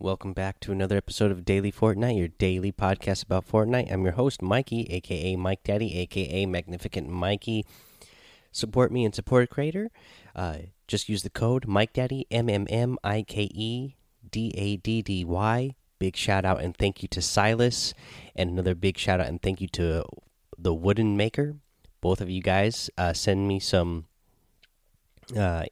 Welcome back to another episode of Daily Fortnite, your daily podcast about Fortnite. I'm your host, Mikey, aka Mike Daddy, aka Magnificent Mikey. Support me and support a creator. Uh, just use the code Mike Daddy, M M M I K E D A D D Y. Big shout out and thank you to Silas, and another big shout out and thank you to the Wooden Maker. Both of you guys uh, send me some uh,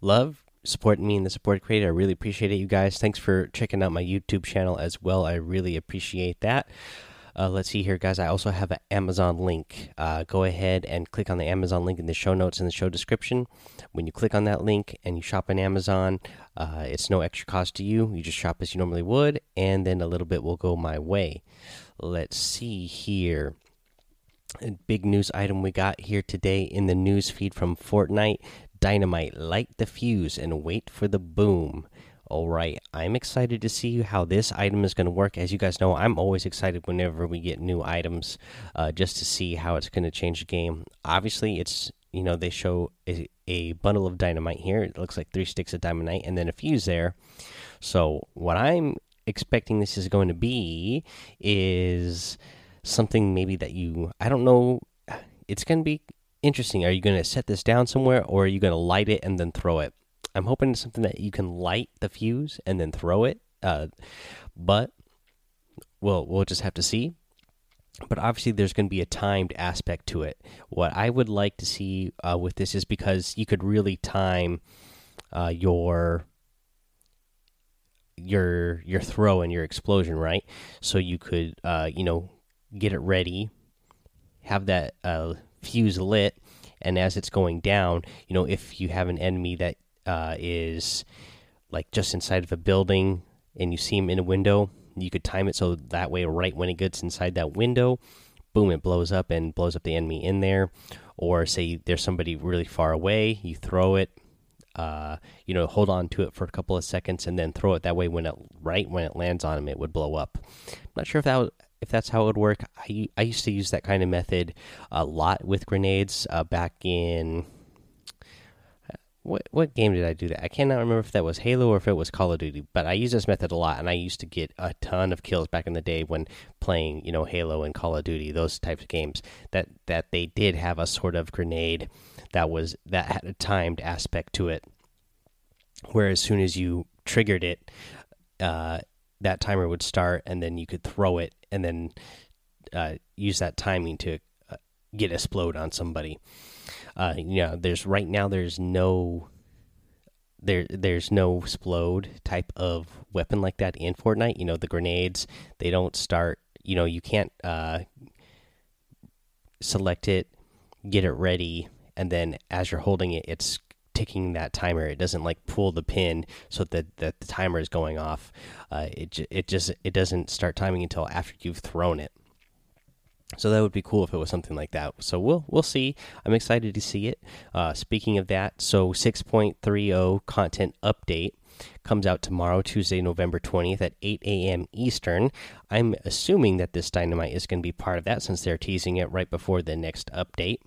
love supporting me in the support creator. I really appreciate it, you guys. Thanks for checking out my YouTube channel as well. I really appreciate that. Uh, let's see here, guys. I also have an Amazon link. Uh, go ahead and click on the Amazon link in the show notes in the show description. When you click on that link and you shop on Amazon, uh, it's no extra cost to you. You just shop as you normally would, and then a little bit will go my way. Let's see here. A big news item we got here today in the news feed from Fortnite Dynamite, light the fuse and wait for the boom. All right, I'm excited to see how this item is going to work. As you guys know, I'm always excited whenever we get new items, uh, just to see how it's going to change the game. Obviously, it's you know they show a, a, bundle of dynamite here. It looks like three sticks of dynamite and then a fuse there. So what I'm expecting this is going to be is something maybe that you I don't know. It's going to be interesting. Are you going to set this down somewhere or are you going to light it and then throw it? I'm hoping it's something that you can light the fuse and then throw it. Uh, but we'll we'll just have to see. But obviously, there's going to be a timed aspect to it. What I would like to see uh, with this is because you could really time uh, your your your throw and your explosion, right? So you could uh, you know get it ready, have that uh, fuse lit, and as it's going down, you know, if you have an enemy that uh, is like just inside of a building and you see him in a window, you could time it so that way, right when it gets inside that window, boom, it blows up and blows up the enemy in there. Or say there's somebody really far away, you throw it, uh, you know, hold on to it for a couple of seconds and then throw it that way when it right when it lands on him, it would blow up. I'm not sure if that if that's how it would work. I I used to use that kind of method a lot with grenades uh, back in what what game did I do that? I cannot remember if that was Halo or if it was Call of Duty, but I used this method a lot, and I used to get a ton of kills back in the day when playing, you know, Halo and Call of Duty, those types of games. That that they did have a sort of grenade that was that had a timed aspect to it, where as soon as you triggered it, uh, that timer would start, and then you could throw it, and then uh, use that timing to uh, get explode on somebody. Uh, you know, there's right now there's no there there's no explode type of weapon like that in Fortnite. You know, the grenades they don't start. You know, you can't uh, select it, get it ready, and then as you're holding it, it's ticking that timer. It doesn't like pull the pin so that that the timer is going off. Uh, it it just it doesn't start timing until after you've thrown it. So that would be cool if it was something like that. So we'll we'll see. I'm excited to see it. Uh, speaking of that, so 6.30 content update comes out tomorrow, Tuesday, November 20th at 8 a.m. Eastern. I'm assuming that this dynamite is going to be part of that since they're teasing it right before the next update.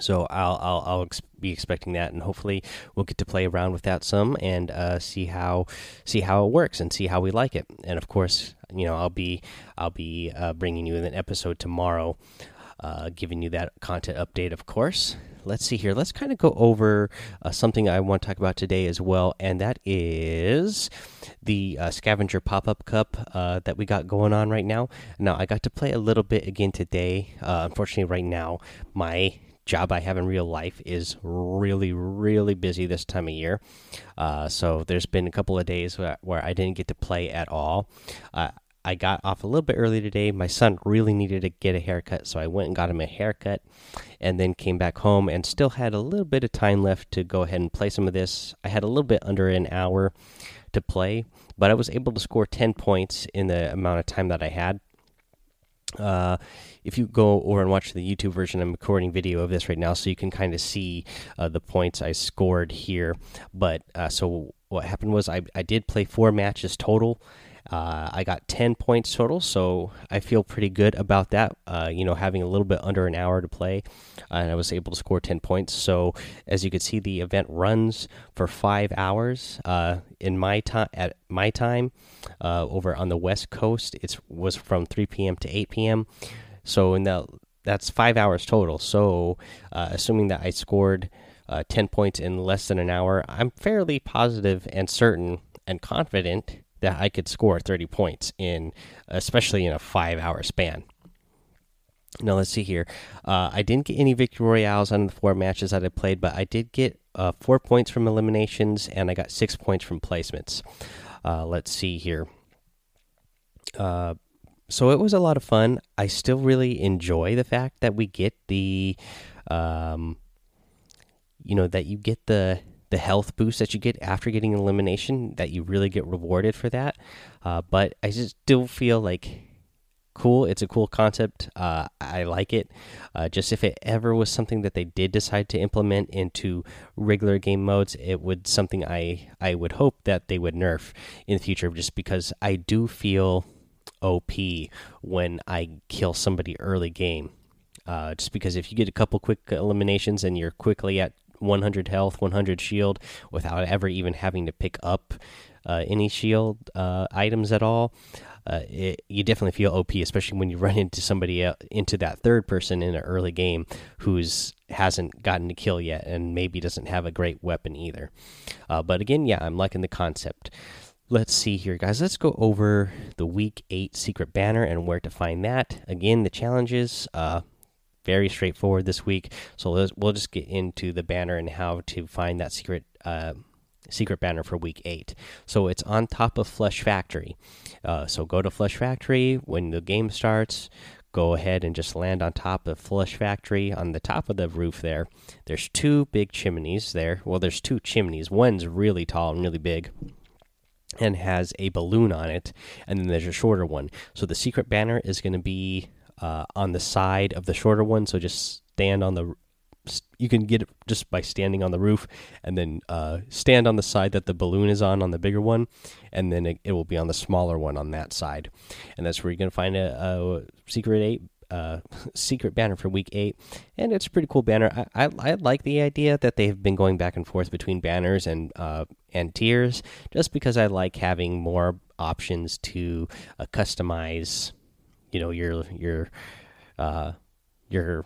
So I'll I'll, I'll ex be expecting that, and hopefully we'll get to play around with that some and uh, see how see how it works and see how we like it. And of course, you know I'll be I'll be uh, bringing you an episode tomorrow, uh, giving you that content update. Of course, let's see here. Let's kind of go over uh, something I want to talk about today as well, and that is the uh, scavenger pop up cup uh, that we got going on right now. Now I got to play a little bit again today. Unfortunately, right now my job I have in real life is really, really busy this time of year. Uh, so there's been a couple of days where, where I didn't get to play at all. Uh, I got off a little bit early today. My son really needed to get a haircut, so I went and got him a haircut and then came back home and still had a little bit of time left to go ahead and play some of this. I had a little bit under an hour to play, but I was able to score 10 points in the amount of time that I had. Uh, if you go over and watch the YouTube version, I'm recording video of this right now, so you can kind of see uh, the points I scored here. But uh, so what happened was I I did play four matches total, Uh, I got 10 points total, so I feel pretty good about that. Uh, you know, having a little bit under an hour to play, and I was able to score 10 points. So, as you can see, the event runs for five hours. Uh, in my time, at my time, uh, over on the West Coast, it was from 3 p.m. to 8 p.m. So, in that, that's five hours total. So, uh, assuming that I scored uh, 10 points in less than an hour, I'm fairly positive and certain and confident that I could score 30 points in, especially in a five hour span. Now let's see here. Uh, I didn't get any victory royales on the four matches that I played, but I did get uh, four points from eliminations, and I got six points from placements. Uh, let's see here. Uh, so it was a lot of fun. I still really enjoy the fact that we get the, um, you know, that you get the the health boost that you get after getting elimination that you really get rewarded for that. Uh, but i just still feel like cool. It's a cool concept. Uh, i like it. Uh, just if it ever was something that they did decide to implement into regular game modes it would something i i would hope that they would nerf in the future just because i do feel op when i kill somebody early game. Uh, just because if you get a couple quick eliminations and you're quickly at 100 health, 100 shield without ever even having to pick up uh, any shield uh, items at all. Uh, it, you definitely feel OP, especially when you run into somebody into that third person in an early game who's hasn't gotten to kill yet and maybe doesn't have a great weapon either. Uh, but again, yeah, I'm liking the concept. Let's see here, guys. Let's go over the week eight secret banner and where to find that. Again, the challenges. Very straightforward this week. So we'll just get into the banner and how to find that secret uh, secret banner for week eight. So it's on top of Flush Factory. Uh, so go to Flush Factory when the game starts. Go ahead and just land on top of Flush Factory on the top of the roof there. There's two big chimneys there. Well, there's two chimneys. One's really tall and really big and has a balloon on it, and then there's a shorter one. So the secret banner is going to be uh, on the side of the shorter one. So just stand on the. You can get it just by standing on the roof, and then uh, stand on the side that the balloon is on on the bigger one, and then it, it will be on the smaller one on that side, and that's where you're gonna find a, a secret eight uh, secret banner for week eight, and it's a pretty cool banner. I, I, I like the idea that they've been going back and forth between banners and uh, and tiers, just because I like having more options to uh, customize you know your your uh, your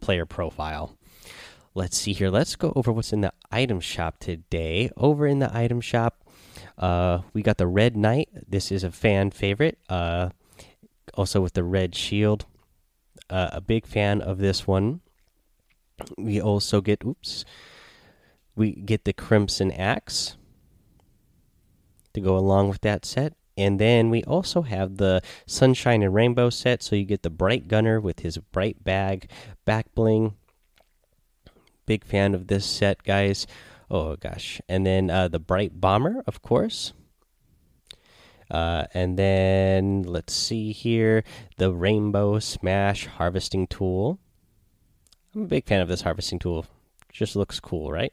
player profile. Let's see here. Let's go over what's in the item shop today. Over in the item shop, uh, we got the Red Knight. This is a fan favorite. Uh, also with the red shield. Uh, a big fan of this one. We also get oops. We get the Crimson Axe to go along with that set. And then we also have the Sunshine and Rainbow set. So you get the Bright Gunner with his bright bag back bling. Big fan of this set, guys. Oh, gosh. And then uh, the Bright Bomber, of course. Uh, and then let's see here the Rainbow Smash Harvesting Tool. I'm a big fan of this harvesting tool. Just looks cool, right?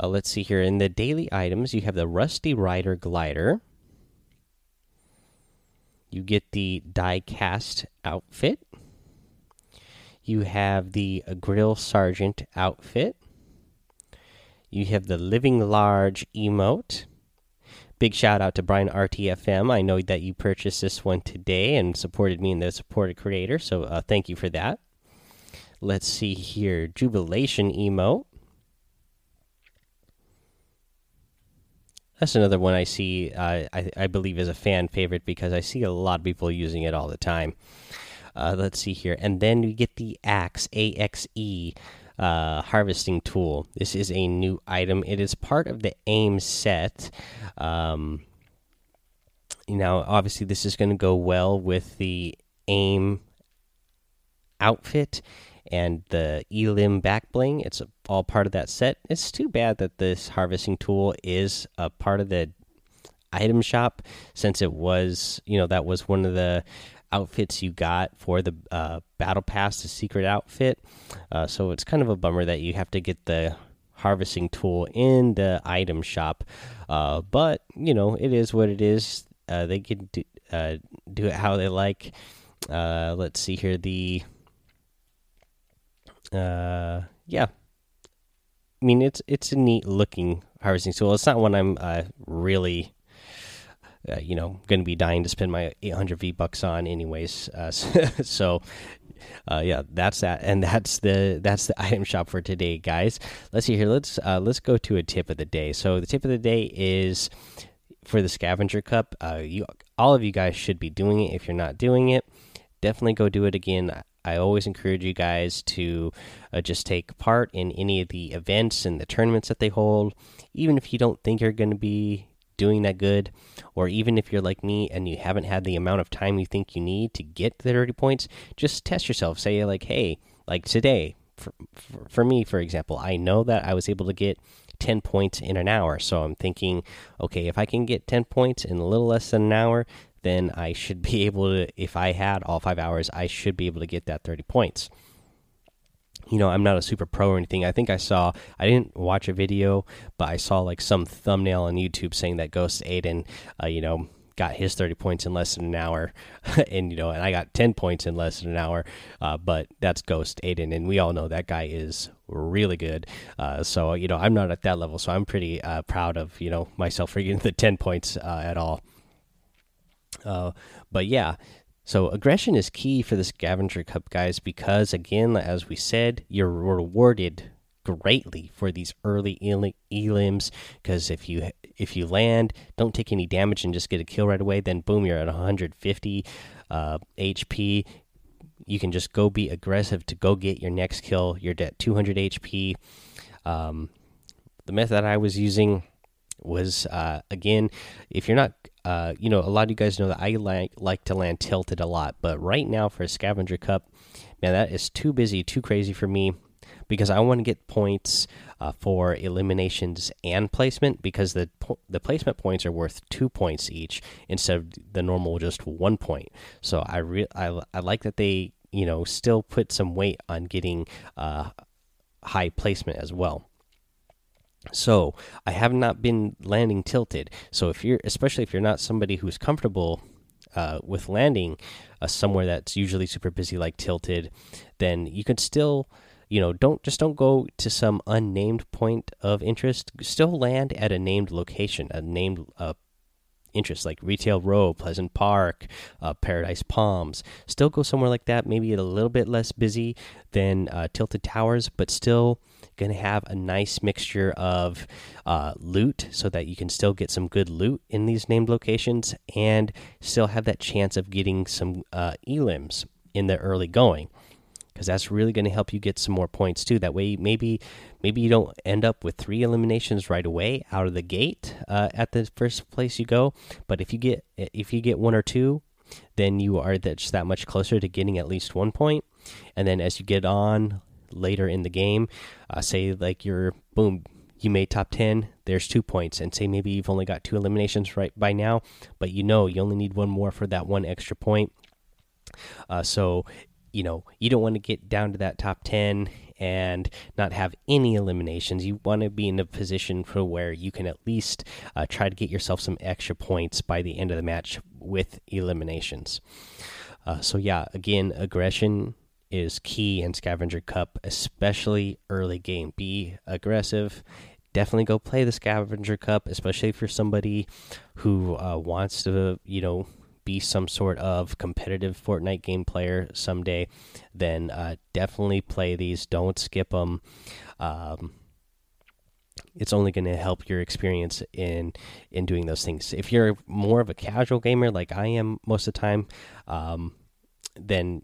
Uh, let's see here. In the daily items, you have the Rusty Rider Glider you get the die cast outfit. You have the Grill Sergeant outfit. You have the Living Large emote. Big shout out to Brian RTFM. I know that you purchased this one today and supported me and the supported creator, so uh, thank you for that. Let's see here. Jubilation emote. That's another one I see. Uh, I, I believe is a fan favorite because I see a lot of people using it all the time. Uh, let's see here, and then we get the axe A X E uh, harvesting tool. This is a new item. It is part of the aim set. Um, now, obviously, this is going to go well with the aim outfit and the elim back bling. It's all part of that set. It's too bad that this harvesting tool is a part of the item shop since it was, you know, that was one of the outfits you got for the uh, battle pass, the secret outfit. Uh, so it's kind of a bummer that you have to get the harvesting tool in the item shop. Uh, but you know, it is what it is. Uh, they can do, uh, do it how they like. Uh, let's see here. The uh, yeah, I mean it's it's a neat looking harvesting tool. It's not one I'm uh, really. Uh, you know, going to be dying to spend my 800 V bucks on, anyways. Uh, so, uh, yeah, that's that, and that's the that's the item shop for today, guys. Let's see here. Let's uh, let's go to a tip of the day. So the tip of the day is for the scavenger cup. Uh, you all of you guys should be doing it. If you're not doing it, definitely go do it again. I always encourage you guys to uh, just take part in any of the events and the tournaments that they hold, even if you don't think you're going to be doing that good, or even if you're like me and you haven't had the amount of time you think you need to get the 30 points, just test yourself. Say, like, hey, like today, for, for, for me, for example, I know that I was able to get 10 points in an hour. So I'm thinking, okay, if I can get 10 points in a little less than an hour, then I should be able to, if I had all five hours, I should be able to get that 30 points. You know, I'm not a super pro or anything. I think I saw, I didn't watch a video, but I saw like some thumbnail on YouTube saying that Ghost Aydan, uh, you know, got his 30 points in less than an hour. And you know and i got 10 points in less than an hour. Uh, but that's ghost aydan and we all know that guy is really good. Uh, so you know i'm not at that level. So i'm pretty uh, proud of you know myself for getting the 10 points uh, at all uh, but yeah, so aggression is key for the scavenger cup, guys, because again, as we said, you're rewarded greatly for these early elims. Because if you if you land, don't take any damage and just get a kill right away, then boom, you're at 150 uh, HP. You can just go be aggressive to go get your next kill. You're at 200 HP. Um, the method I was using was uh, again, if you're not uh, you know, a lot of you guys know that I like like to land tilted a lot, but right now for a scavenger cup, man, that is too busy, too crazy for me because I want to get points uh, for eliminations and placement because the the placement points are worth two points each instead of the normal just one point. So I re I, I like that they you know still put some weight on getting uh, high placement as well. So I have not been landing tilted. So if you're, especially if you're not somebody who's comfortable uh, with landing uh, somewhere that's usually super busy, like tilted, then you could still, you know, don't just don't go to some unnamed point of interest. Still land at a named location, a named uh, interest like Retail Row, Pleasant Park, uh, Paradise Palms. Still go somewhere like that, maybe a little bit less busy than uh, Tilted Towers, but still going to have a nice mixture of uh, loot so that you can still get some good loot in these named locations and still have that chance of getting some uh, elims in the early going because that's really going to help you get some more points too. That way, maybe maybe you don't end up with three eliminations right away out of the gate uh, at the first place you go. But if you get if you get one or two, then you are that just that much closer to getting at least one point. And then as you get on later in the game, uh, say like you're boom. You made top 10, there's two points. And say maybe you've only got two eliminations right by now, but you know you only need one more for that one extra point. Uh, so you know you don't want to get down to that top 10 and not have any eliminations. You want to be in a position for where you can at least uh, try to get yourself some extra points by the end of the match with eliminations. Uh, so yeah again aggression is key in scavenger cup especially early game. Be aggressive. Definitely go play the scavenger cup especially if you're somebody who uh, wants to you know be some sort of competitive Fortnite game player someday, then uh, definitely play these. Don't skip them. Um, it's only going to help your experience in in doing those things. If you're more of a casual gamer like I am most of the time, um, then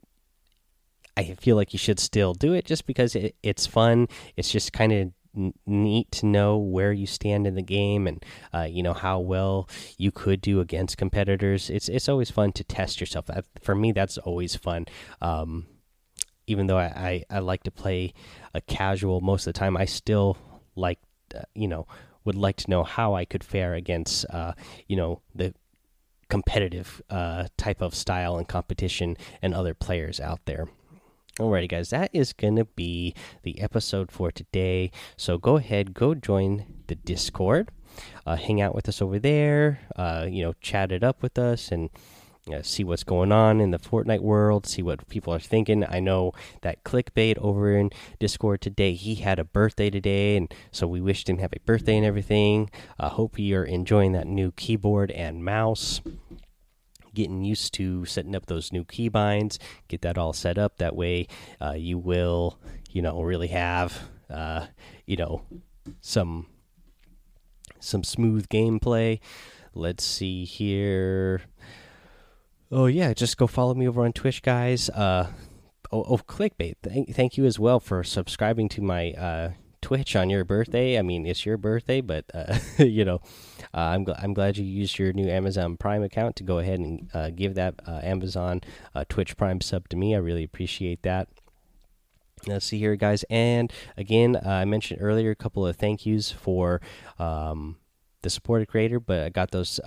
I feel like you should still do it just because it, it's fun. It's just kind of neat to know where you stand in the game and uh, you know how well you could do against competitors. It's it's always fun to test yourself. For me, that's always fun. Um, even though I, I, I like to play a casual most of the time, I still like uh, you know would like to know how I could fare against uh, you know the competitive uh, type of style and competition and other players out there. Alrighty, guys, that is going to be the episode for today. So go ahead, go join the Discord. uh, hang out with us over there. Uh, you know, chat it up with us and uh, see what's going on in the Fortnite world, see what people are thinking. I know that Clickbait over in Discord today, he had a birthday today, and so we wished him happy birthday and everything. I hope you're enjoying that new keyboard and mouse. Getting used to setting up those new keybinds, get that all set up. That way, uh, you will, you know, really have, uh, you know, some some smooth gameplay. Let's see here. Oh yeah, just go follow me over on Twitch, guys. Uh, oh, oh clickbait. Thank, thank you as well for subscribing to my uh, Twitch on your birthday. I mean, it's your birthday, but uh, you know, uh, I'm gl I'm glad you used your new Amazon Prime account to go ahead and uh, give that uh, Amazon uh, Twitch Prime sub to me. I really appreciate that. Let's see here, guys. And again, uh, I mentioned earlier a couple of thank yous for um, the supported creator, but I got those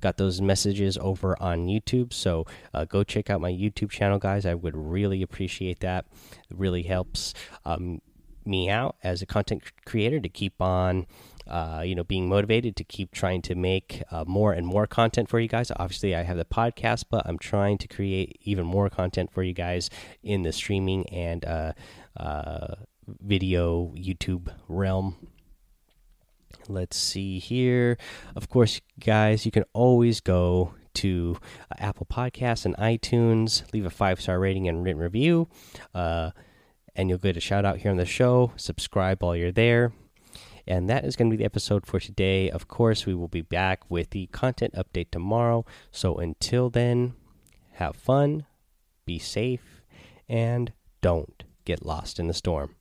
got those messages over on YouTube. So uh, go check out my YouTube channel, guys. I would really appreciate that. It really helps um, me out as a content creator to keep on. Uh, you know, being motivated to keep trying to make uh, more and more content for you guys. Obviously, I have the podcast, but I'm trying to create even more content for you guys in the streaming and uh, uh video YouTube realm let's see here. Of course, guys, you can always go to uh, Apple Podcasts and iTunes, leave a five star rating and written review, uh, and you'll get a shout out here on the show. Subscribe while you're there. And that is going to be the episode for today. Of course, we will be back with the content update tomorrow. So until then, have fun, be safe, and don't get lost in the storm.